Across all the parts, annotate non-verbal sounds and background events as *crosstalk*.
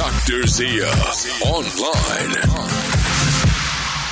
Dr. Zia Online.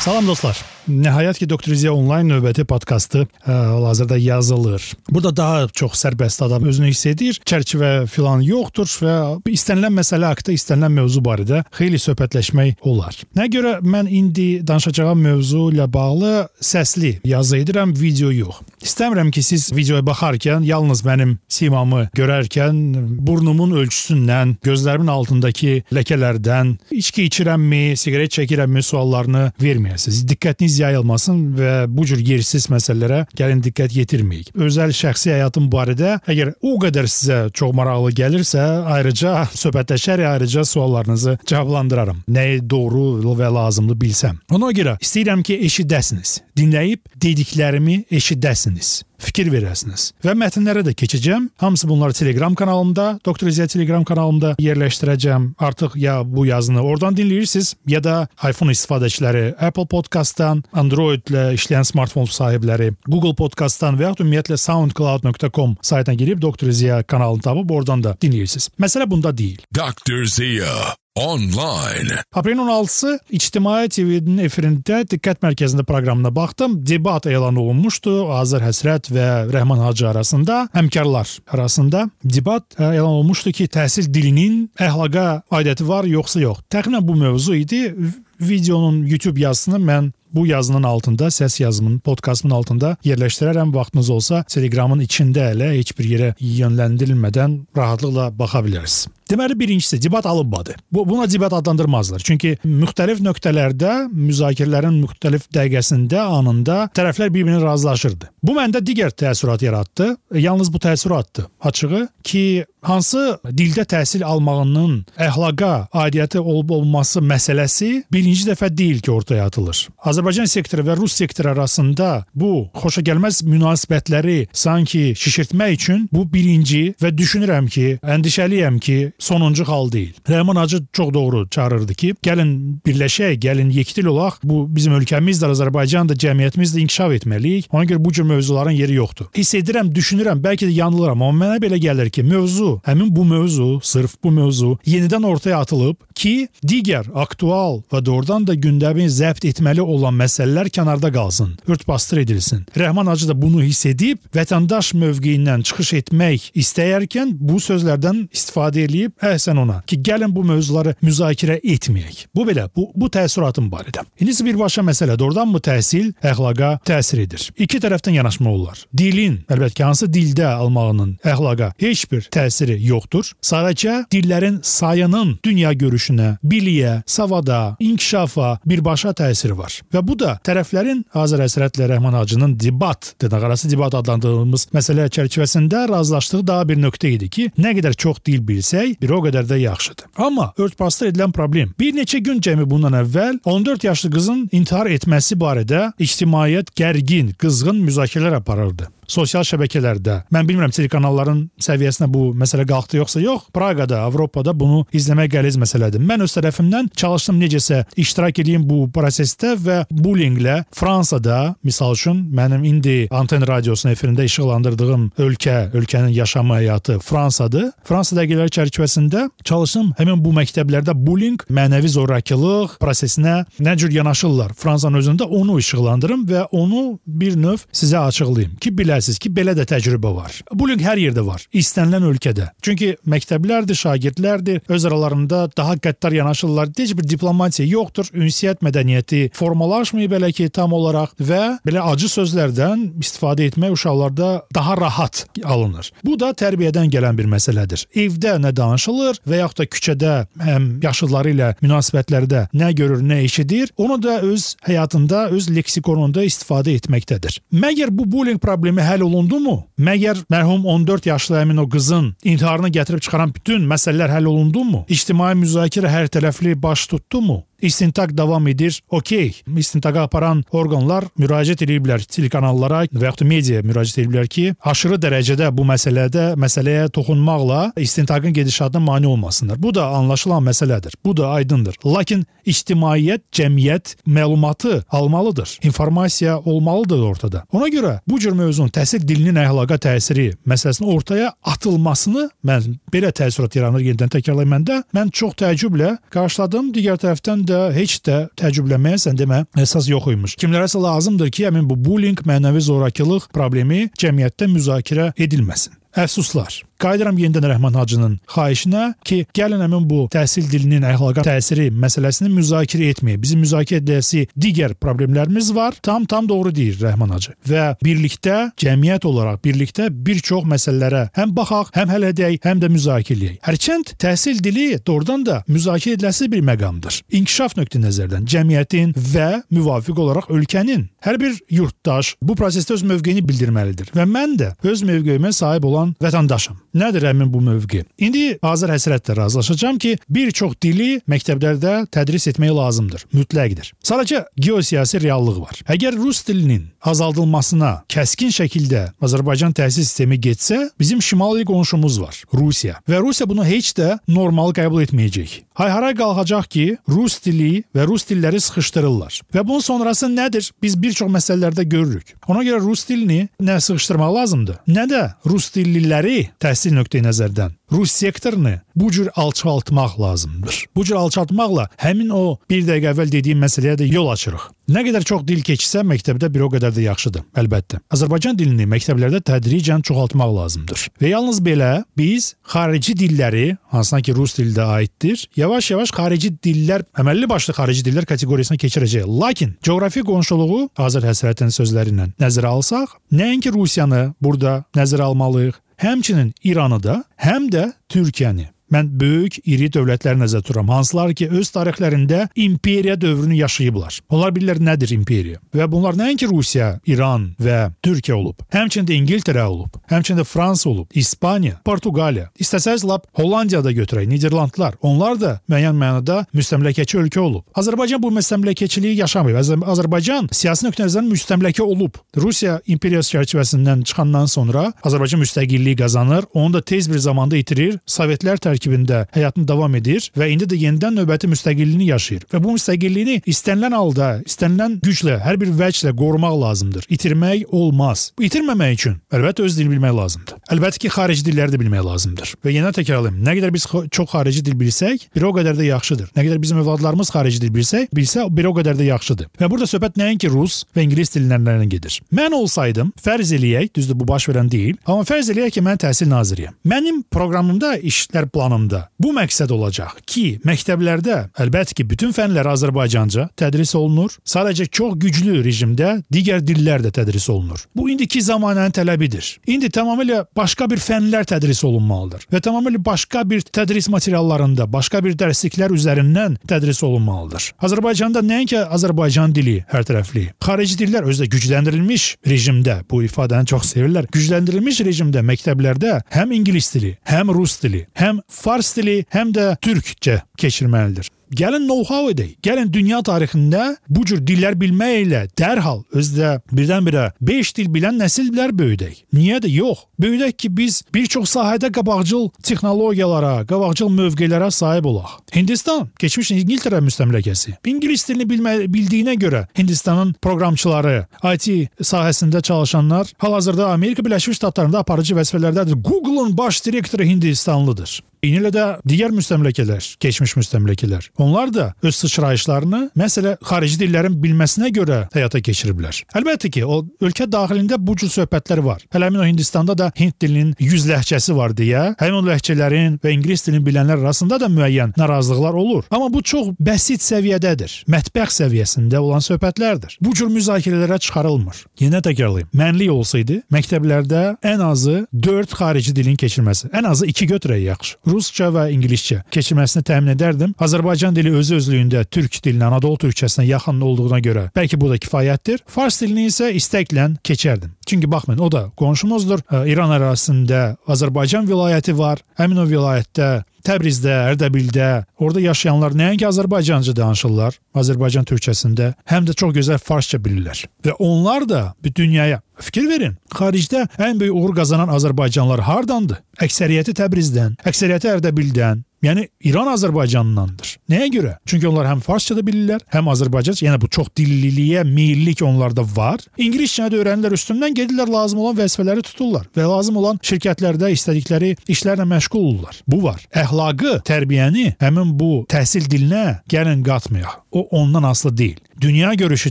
Salam dostlar. Nəhayət ki, Doktor Ziya onlayn növbəti podkastı ə, hal-hazırda yazılır. Burada daha çox sərbəst adam özünü hiss edir. Çərçivə filan yoxdur və istənilən məsələ haqqında, istənilən mövzu barədə xeyli söhbətləşmək olar. Nə görə mən indi danışacağım mövzu ilə bağlı səsli yazı edirəm, video yox. İstəmirəm ki, siz videoya baxarkən yalnız mənim simamı görərkən burnumun ölçüsündən, gözlərimin altındakı ləkələrdən, içki içirəmmi, siqaret çəkirəmmi suallarını verməyəsiniz. Diqqətiniz yayılmasın və bu cür yersiz məsələlərə gəlin diqqət yetirməyək. Özəl şəxsi həyatım barədə əgər o qədər sizə çox maraqlı gəlirsə, ayrıca *laughs* söhbətləşərək, ayrıca suallarınızı cavablandıraram. Nəyi doğru və lazımlı bilsəm. Ona görə istəyirəm ki, eşidəsiniz. Dinləyib dediklərimi eşidəsiniz fikir verəsiniz. Və mətnlərə də keçəcəm. Hamısı bunları Telegram kanalımda, Doktor İzzət Telegram kanalımda yerləşdirəcəm. Artıq ya bu yazını oradan dinləyirsiniz, ya da iPhone istifadəçiləri Apple Podcast-dan, Android-lə işləyən smartfon sahibləri Google Podcast-dan və ya ümumiyyətlə soundcloud.com saytına girib Doktor Ziya kanalını tapıb oradan da dinləyirsiniz. Məsələ bunda deyil. Dr. Zia Online. Aprelin 16-sı İctimai TV-nin efirində Diqqət Mərkəzində proqramına baxdım. Debat elan olunmuşdu Azər Həsrət və Rəhman Hacı arasında, həmkarlar arasında debat ə, elan olunmuşdu ki, təhsil dilinin əxlaqa aidiyyəti var yoxsa yox. Təxminən bu mövzu idi. Videonun YouTube yazısını mən bu yazının altında, səs yazımın, podkastımın altında yerləşdirərəm. Vaxtınız olsa Telegramın içində elə heç bir yerə yönləndirilmədən rahatlıqla baxa bilərsiniz. Deməli birincisi debat alınmadı. Bu buna debat adlandırmazlar. Çünki müxtəlif nöqtələrdə müzakirələrin müxtəlif dəqiqəsində, anında tərəflər bir-birinə razılaşırdı. Bu məndə digər təəssürat yaratdı. Yalnız bu təəssüratdır. Açığı ki, hansı dildə təhsil almağının əxlaqa aidiyyəti olub-olması məsələsi birinci dəfə deyil ki, ortaya atılır. Azərbaycan sektoru və Rus sektoru arasında bu xoşagəlməz münasibətləri sanki şişirtmək üçün bu birinci və düşünürəm ki, əndişəliyəm ki, sonuncu hal deyil. Rəhman Hacı çox doğru çağırırdı ki, gəlin birləşək, gəlin yekdil olaq. Bu bizim ölkəmizdə, Azərbaycanda, cəmiyyətimizdə inkişaf etməliyik. Ona görə bu cür mövzuların yeri yoxdur. Hiss edirəm, düşünürəm, bəlkə də yanılıram, amma mənə belə gəlir ki, mövzu, həmin bu mövzu, sırf bu mövzu yenidən ortaya atılıb ki, digər aktual və doğrudan da gündəmi zəbt etməli olan məsələlər kənarda qalsın, örtbasdır edilsin. Rəhman Hacı da bunu hiss edib vətəndaş mövqeyindən çıxış etmək istəyərkən bu sözlərdən istifadə eləyib, əhsən ona ki, gəlin bu mövzuları müzakirə etməyək. Bu belə, bu bu təəssüratım barədə. İndi birbaşa məsələ doğrudanmı təhsil əxlaqa təsir edir? İki tərəfdən yanaşma olar. Dilin, əlbəttə ki, hansı dildə almağının əxlaqa heç bir təsiri yoxdur. Sadəcə dillərin sayının dünya görüşünə, biliyə, savada, inkişafa birbaşa təsiri var. Və bu da tərəflərin Azər Əsrətlə Rəhman Hacının debat, dırnaqarası debat adlandırdığımız məsələ çərçivəsində razılaşdığı daha bir nöqtə idi ki, nə qədər çox dil bilsək, bir o qədər də yaxşıdır. Amma örtbasdır edilən problem bir neçə gün cəmi bundan əvvəl 14 yaşlı qızın intihar etməsi barədə ictimaiyyət gərgin, qızğın müzakirələr aparırdı sosial şəbəkələrdə. Mən bilmirəm telekanalların səviyyəsinə bu məsələ qalxdı yoxsa yox. Praqada, Avropada bunu izləmək qəliz məsələdir. Mən öz tərəfimdən çalışdım necəsə iştirak edeyim bu prosesdə və bullyinglə Fransada, misal üçün mənim indi Anten radiosunun efirində işıqlandırdığım ölkə, ölkənin yaşam həyatı Fransadır. Fransa dəqiqələri çərçivəsində çalışdım həmin bu məktəblərdə bullying, mənəvi zorakılıq prosesinə nə cür yanaşırlar. Fransanın özündə onu işıqlandırım və onu bir növ sizə açıqlayım ki, bilə bilərsiniz ki, belə də təcrübə var. Bullying hər yerdə var, istənilən ölkədə. Çünki məktəblərdir, şagirdlərdir, öz aralarında daha qəddar yanaşırlar. Heç bir diplomatiya yoxdur, ünsiyyət mədəniyyəti formalaşmayıb belə ki, tam olaraq və belə acı sözlərdən istifadə etmək uşaqlarda daha rahat alınır. Bu da tərbiyədən gələn bir məsələdir. Evdə nə danışılır və yaxud da küçədə həm yaşlıları ilə münasibətlərdə nə görür, nə eşidir, onu da öz həyatında, öz leksikonunda istifadə etməkdədir. Məgər bu bullying problemi həll olundumu? Məgər mərhum 14 yaşlı həmin o qızın intiharını gətirib çıxaran bütün məsələlər həll olundumu? İctimai müzakirə hər tərəfli baş tutdumu? İstintaq davam edir. Okey. İstintaqa aparan orqanlar müraciət ediblər telekanallara və yaxud da mediaya müraciət ediblər ki, aşırı dərəcədə bu məsələdə məsələyə toxunmaqla istintaqın gedişatına mane olmasınlar. Bu da anlaşılan məsələdir. Bu da aydındır. Lakin ictimaiyyət, cəmiyyət məlumatı almalıdır. İnformasiya olmalıdır ortada. Ona görə bu cür mövzunun təhsil dilinin əxlaqa təsiri məsələsinin ortaya atılmasını mən belə təəssürat yaranır yenidən təkrarlayım məndə. Mən çox təəccüblə qarşıladım. Digər tərəfdən də heç də təəccüblənməyə sən demə əsas yox imiş. Kimlərəsə lazımdır ki, həmin bu bullying, mənəvi zorakılıq problemi cəmiyyətdə müzakirə edilməsin. Əfsuslar. Qayıdıram yenidən Rəhman Hacının xahişinə ki, gəlin həmin bu təhsil dilinin əxlaqa təsiri məsələsini müzakirə etməyək. Bizim müzakirə edəcəsi digər problemlərimiz var. Tam tam doğru deyir Rəhman Hacı. Və birlikdə cəmiyyət olaraq birlikdə bir çox məsələlərə həm baxaq, həm həll edək, həm də müzakirə edək. Hərçənd təhsil dili doğrudan da müzakirə ediləsi bir məqamdır. İnkişaf nöqteyi-nəzərdən cəmiyyətin və müvafiq olaraq ölkənin hər bir yurtdaş bu prosesdə öz mövqeyini bildirməlidir. Və mən də öz mövqeyimə sahib olan vətəndaşam. Nədir həmin bu mövqe? İndi Azər həsrətlə razılaşacağam ki, bir çox dili məktəblərdə tədris etmək lazımdır, mütləqdir. Sadəcə geosiyasi reallıq var. Əgər rus dilinin azaldılmasına kəskin şəkildə Azərbaycan təhsil sistemi getsə, bizim şimali qonşumuz var, Rusiya. Və Rusiya bunu heç də normal qəbul etməyəcək. Hay-haray qalxacaq ki, rus dili və rus dilləri sıxışdırırlar. Və bunun sonrası nədir? Biz bir çox məsələlərdə görürük. Ona görə rus dilini nə sıxışdırmaq lazımdır, nə də rus dilliləri təhsil nöqteyi-nəzərdən Rus sektorunu bu cür alçaltmaq lazımdır. Bu cür alçaltmaqla həmin o bir dəqiqə əvvəl dediyim məsələyə də yol açırıq. Nə qədər çox dil keçsə məktəbdə bir o qədər də yaxşıdır, əlbəttə. Azərbaycan dilini məktəblərdə tədricən çoxaltmaq lazımdır. Və yalnız belə biz xarici dilləri, hansına ki rus dili də aiddir, yavaş-yavaş xarici dillər, əməlli başlı xarici dillər kateqoriyasına keçirəcəyik. Lakin coğrafi qonşuluğu Azər Həsrətin sözləri ilə nəzərə alsaq, nəinki Rusiyanı burada nəzərə almalıyıq, həmçinin İranı da, həm də Türkiyəni Mən böyük, iri dövlətləri nəzərdə tuturam, hansılar ki, öz tarixlərində imperiya dövrünü yaşayıblar. Onlar bilirlər nədir imperiya. Və bunlar nəinki Rusiya, İran və Türkiyə olub, həmçinin İngiltərə olub, həmçinin Fransa olub, İspaniya, Portuqaliya. İstəsəz lap Hollandiyada götürək, Niderlandlar. Onlar da müəyyən mənada müstəmləkəçi ölkə olub. Azərbaycan bu müstəmləkəçiliyi yaşamayıb. Azərbaycan siyasi nöqtedən müstəmləkə olub. Rusiya imperiyası çərçivəsindən çıxandan sonra Azərbaycan müstəqilliyi qazanır, onu da tez bir zamanda itirir. Sovetlər tərk tərkibində həyatını davam edir və indi də yenidən növbəti müstəqilliyini yaşayır. Və bu müstəqilliyini istənilən halda, istənilən güclə, hər bir vəclə qorumaq lazımdır. İtirmək olmaz. Bu itirməmək üçün əlbəttə öz dilini bilmək lazımdır. Əlbəttə ki, xarici dilləri də bilmək lazımdır. Və yenə təkrarlayım, nə qədər biz çox xarici dil bilsək, bir o qədər də yaxşıdır. Nə qədər bizim övladlarımız xarici dil bilsək, bilsə bir o qədər də yaxşıdır. Və burada söhbət nəinki rus və ingilis dillərindən gedir. Mən olsaydım, fərz eləyək, düzdür bu baş verən deyil, amma fərz eləyək ki, mən təhsil naziriyəm. Mənim proqramımda işlər planı planımda bu məqsəd olacaq ki, məktəblərdə əlbəttə ki, bütün fənlər Azərbaycanca tədris olunur. Sadəcə çox güclü rejimdə digər dillər də tədris olunur. Bu indiki zamanənin tələbidir. İndi tamamilə başqa bir fənlər tədris olunmalıdır və tamamilə başqa bir tədris materiallarında, başqa bir dərsliklər üzərindən tədris olunmalıdır. Azərbaycanda nəinki Azərbaycan dili hər tərəfli, xarici dillər özü də gücləndirilmiş rejimdə bu ifadəni çox sevirlər. Gücləndirilmiş rejimdə məktəblərdə həm ingilis dili, həm rus dili, həm fars dili həm də türkcə keçirməlidir. Gəlin know-how edək. Gəlin dünya tarixində bu cür dillər bilməklə dərhal özdə birdən-birə 5 dil bilən nəsillər böyüdək. Niyə də yox? Böyüdək ki, biz bir çox sahədə qabaqcıl texnologiyalara, qabaqcıl mövqelərə sahib olaq. Hindistan keçmiş İngiltərə müstəmləkəsi. İngilis dilini bilmə, bildiyinə görə Hindistanın proqramçıları, IT sahəsində çalışanlar hal-hazırda Amerika Birləşmiş Ştatlarında aparıcı vəzifələrdədir. Google-un baş direktoru Hindistanlıdır. Eynilə də digər müstəmləkələr, keçmiş müstəmləkələr. Onlar da öz sıçrayışlarını məsələ xarici dillərin bilməsinə görə həyata keçiriblər. Əlbəttə ki, o ölkə daxilində bu cür söhbətlər var. Həmin o Hindistanda da Hind dilinin 100 ləhcəsi var deyə, həmin o ləhcələrin və ingilis dilini bilənlər arasında da müəyyən narazılıqlar olur. Amma bu çox bəsit səviyyədədir. Mətbəx səviyyəsində olan söhbətlərdir. Bu cür müzakirələrə çıxarılmır. Yenə təkrarlayım. Mənlik olsaydı, məktəblərdə ən azı 4 xarici dilin keçirilməsi, ən azı 2 götürək yaxşı rusca və ingiliscə keçirməsini təmin edərdim. Azərbaycan dili özü özlüyündə türk dilinə, Anadolu türkçəsinə yaxın olduğuna görə bəlkə bu da kifayətdir. Fars dilini isə istəklə keçərdim. Çünki baxmayın, o da qonşumuzdur. İran ərazisində Azərbaycan vilayəti var. Həmin o vilayətdə Təbrizdə, Ərdəbildə, orada yaşayanlar nəinki Azərbaycanca danışırlar, Azərbaycan türkçəsində, həm də çox gözəl farsça bilirlər. Və onlar da bir dünyaya Fikir verin, xaricdə ən böyük uğur qazanan Azərbaycanlılar hardandır? Əksəriyyəti Təbrizdən, əksəriyyəti Ərdəbildən, Yəni İran Azərbaycandandır. Nəyə görə? Çünki onlar həm farsça da bilirlər, həm Azərbaycanca, yəni bu çox dilliliyə meyllik onlarda var. İngiliscə də öyrənirlər, üstündən gedirlər lazım olan vəzifələri tuturlar və lazım olan şirkətlərdə istədikləri işlərlə məşğul olurlar. Bu var. Əxlaqı, tərbiyəni həmin bu təhsil dilinə gəlin qatmayaq. O ondan asılı deyil. Dünya görüşü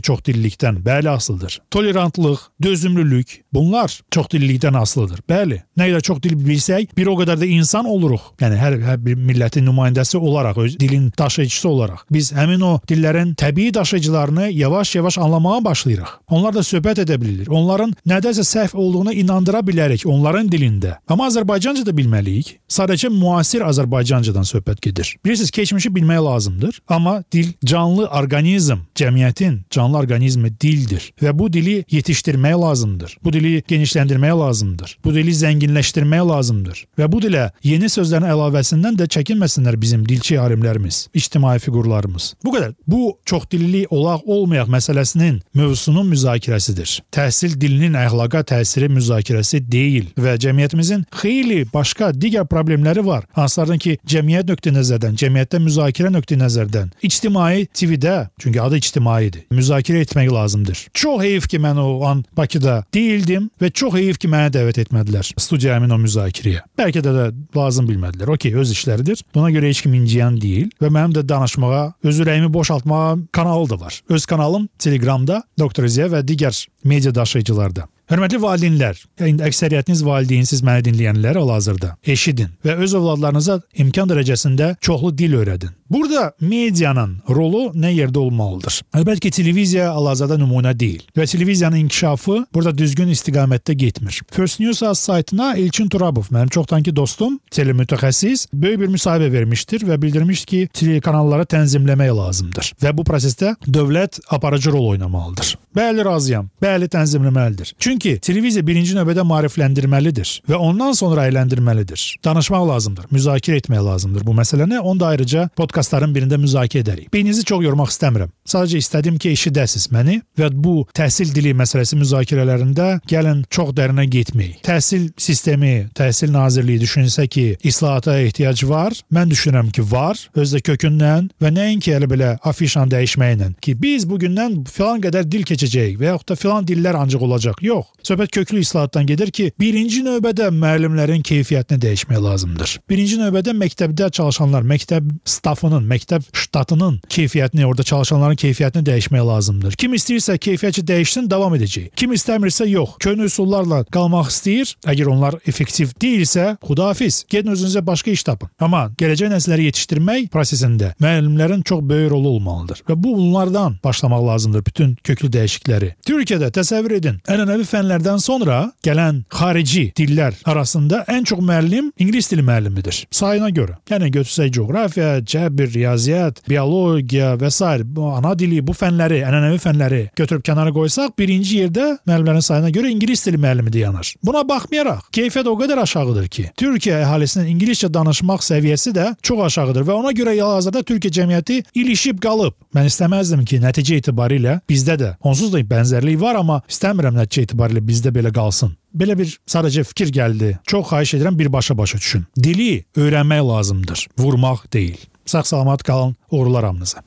çoxdillikdən bəli asılıdır. Tolerantlıq, dözümlülük bunlar çoxdillikdən asılıdır. Bəli. Nə qədər çox dil bilsək, bir o qədər də insan oluruq. Yəni hər, hər bir millətin nümayəndəsi olaraq, öz dilin daşıyıcısı olaraq biz həmin o dillərin təbii daşıyıcılarını yavaş-yavaş anlamağa başlayırıq. Onlar da söhbət edə bilirlər. Onların nədəsə səhv olduğunu inandıra bilərik onların dilində. Amma Azərbaycanca da bilməliyik. Sadəcə müasir Azərbaycancadan söhbət gedir. Bilirsiniz, keçmişi bilmək lazımdır, amma dil canlı orqanizm, cəmiyyətin canlı orqanizmi dildir və bu dili yetişdirmək lazımdır. Bu dili genişləndirmək lazımdır. Bu dili zənginləşdirmək lazımdır və bu dilə yeni sözlərin əlavəsindən də çəkinməsinlər bizim dilçi alimlərimiz, ictimai fiqurlarımız. Bu qədər. Bu çoxdilli olaq olmayaq məsələsinin mövzusunun müzakirəsidir. Təhsil dilinin əxlaqa təsiri müzakirəsi deyil və cəmiyyətimizin xeyli başqa digər problemləri var. Hanslardan ki, cəmiyyət nöqteyi-nəzərdən, cəmiyyətdə müzakirə nöqteyi-nəzərdən, ictimai TV-də, çünki adı ictimaidir, müzakirə etmək lazımdır. Çox heyf ki, mən o an Bakıda deyildim və çox heyf ki, məni dəvət etmədilər studiyamın o müzakirəyə. Bəlkə də, də lazım bilmədilər. Okey, öz işləridir. Buna görə heç kim inciyən deyil və mənim də danışmağa, öz ürəyimi boşaltmağa kanalı da var. Öz kanalım Telegramda Doktor Ziya və digər media daşıyıcılarda. Hörmətli valideynlər, indi əksəriyyətiniz valideynsiz məni dinləyənlər hal-hazırda eşidin və öz övladlarınıza imkan dərəcəsində çoxlu dil öyrədin. Burada medianın rolu nə yerdə olmalıdır? Əlbəttə ki, televiziya hal-hazırda nümunə deyil və televiziyanın inkişafı burada düzgün istiqamətdə getmir. First News Az saytına Elçin Turabov, mənim çoxdankı dostum, telemütəxəssis, böyük bir müsahibə vermişdir və bildirmişdir ki, telekanalları tənzimləmək lazımdır və bu prosesdə dövlət aparıcı rol oynamalıdır. Bəli, razıyam. Bəli, tənzimləməlidir. Çünki televiziya birinci növbədə maarifləndirməlidir və ondan sonra əyləndirməlidir. Danışmaq lazımdır, müzakirə etmək lazımdır bu məsələni. Onu da ayrıca podkastların birində müzakirə edərik. Beyninizi çox yormaq istəmirəm. Sadəcə istədim ki, eşidəsiz məni və bu təhsil dili məsələsi müzakirələrində gəlin çox dərinə getməyək. Təhsil sistemi, Təhsil Nazirliyi düşünsə ki, islahata ehtiyac var. Mən düşünürəm ki, var. Özdə kökündən və nəinki elə belə afişan dəyişməklə ki, biz bu gündən filan qədər dil keçəcəyik və yaxud da filan dillər ancaq olacaq. Yox. Söhbət köklü islahatdan gedir ki, birinci növbədə müəllimlərin keyfiyyətini dəyişmək lazımdır. Birinci növbədə məktəbdə çalışanlar, məktəb stafının, məktəb ştatının keyfiyyətini, orada çalışanların keyfiyyətini dəyişmək lazımdır. Kim istəyirsə keyfiyyəti dəyişsin, davam edəcək. Kim istəmirsə yox. Köhnə üsullarla qalmaq istəyir, əgər onlar effektiv deyilsə, xudafiz, gedin özünüzə başqa iş tapın. Amma gələcək nəsilləri yetişdirmək prosesində müəllimlərin çox böyük rolu olmalıdır və bu bunlardan başlamaq lazımdır bütün köklü dəyişiklikləri. Türkiyədə təsəvvür edin, ənənəvi fənlərdən sonra gələn xarici dillər arasında ən çox müəllim ingilis dili müəllimidir. Sayına görə. Yəni götürsək coğrafiya, cəbr, riyaziyyat, biologiya və s. bu ana dili, bu fənləri, ənənəvi fənləri götürüb kənara qoysaq, birinci yerdə müəllimlərin sayına görə ingilis dili müəllimi dayanır. Buna baxmayaraq, keyfiyyət o qədər aşağıdır ki, Türkiyə əhalisinin ingiliscə danışmaq səviyyəsi də çox aşağıdır və ona görə hal-hazırda Türkiyə cəmiyyəti ilişib qalıb. Mən istəməzdim ki, nəticə etibarilə bizdə də onsuz da bənzərlik var, amma istəmirəm nəticə etibarilə bizdə belə qalsın. Belə bir sadəcə fikir gəldi. Çox xahiş edirəm birbaşa başa düşün. Dili öyrənmək lazımdır, vurmaq deyil. Sağ-salamat qalın, uğurlar hamınıza.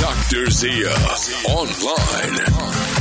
Dr. Zia Online.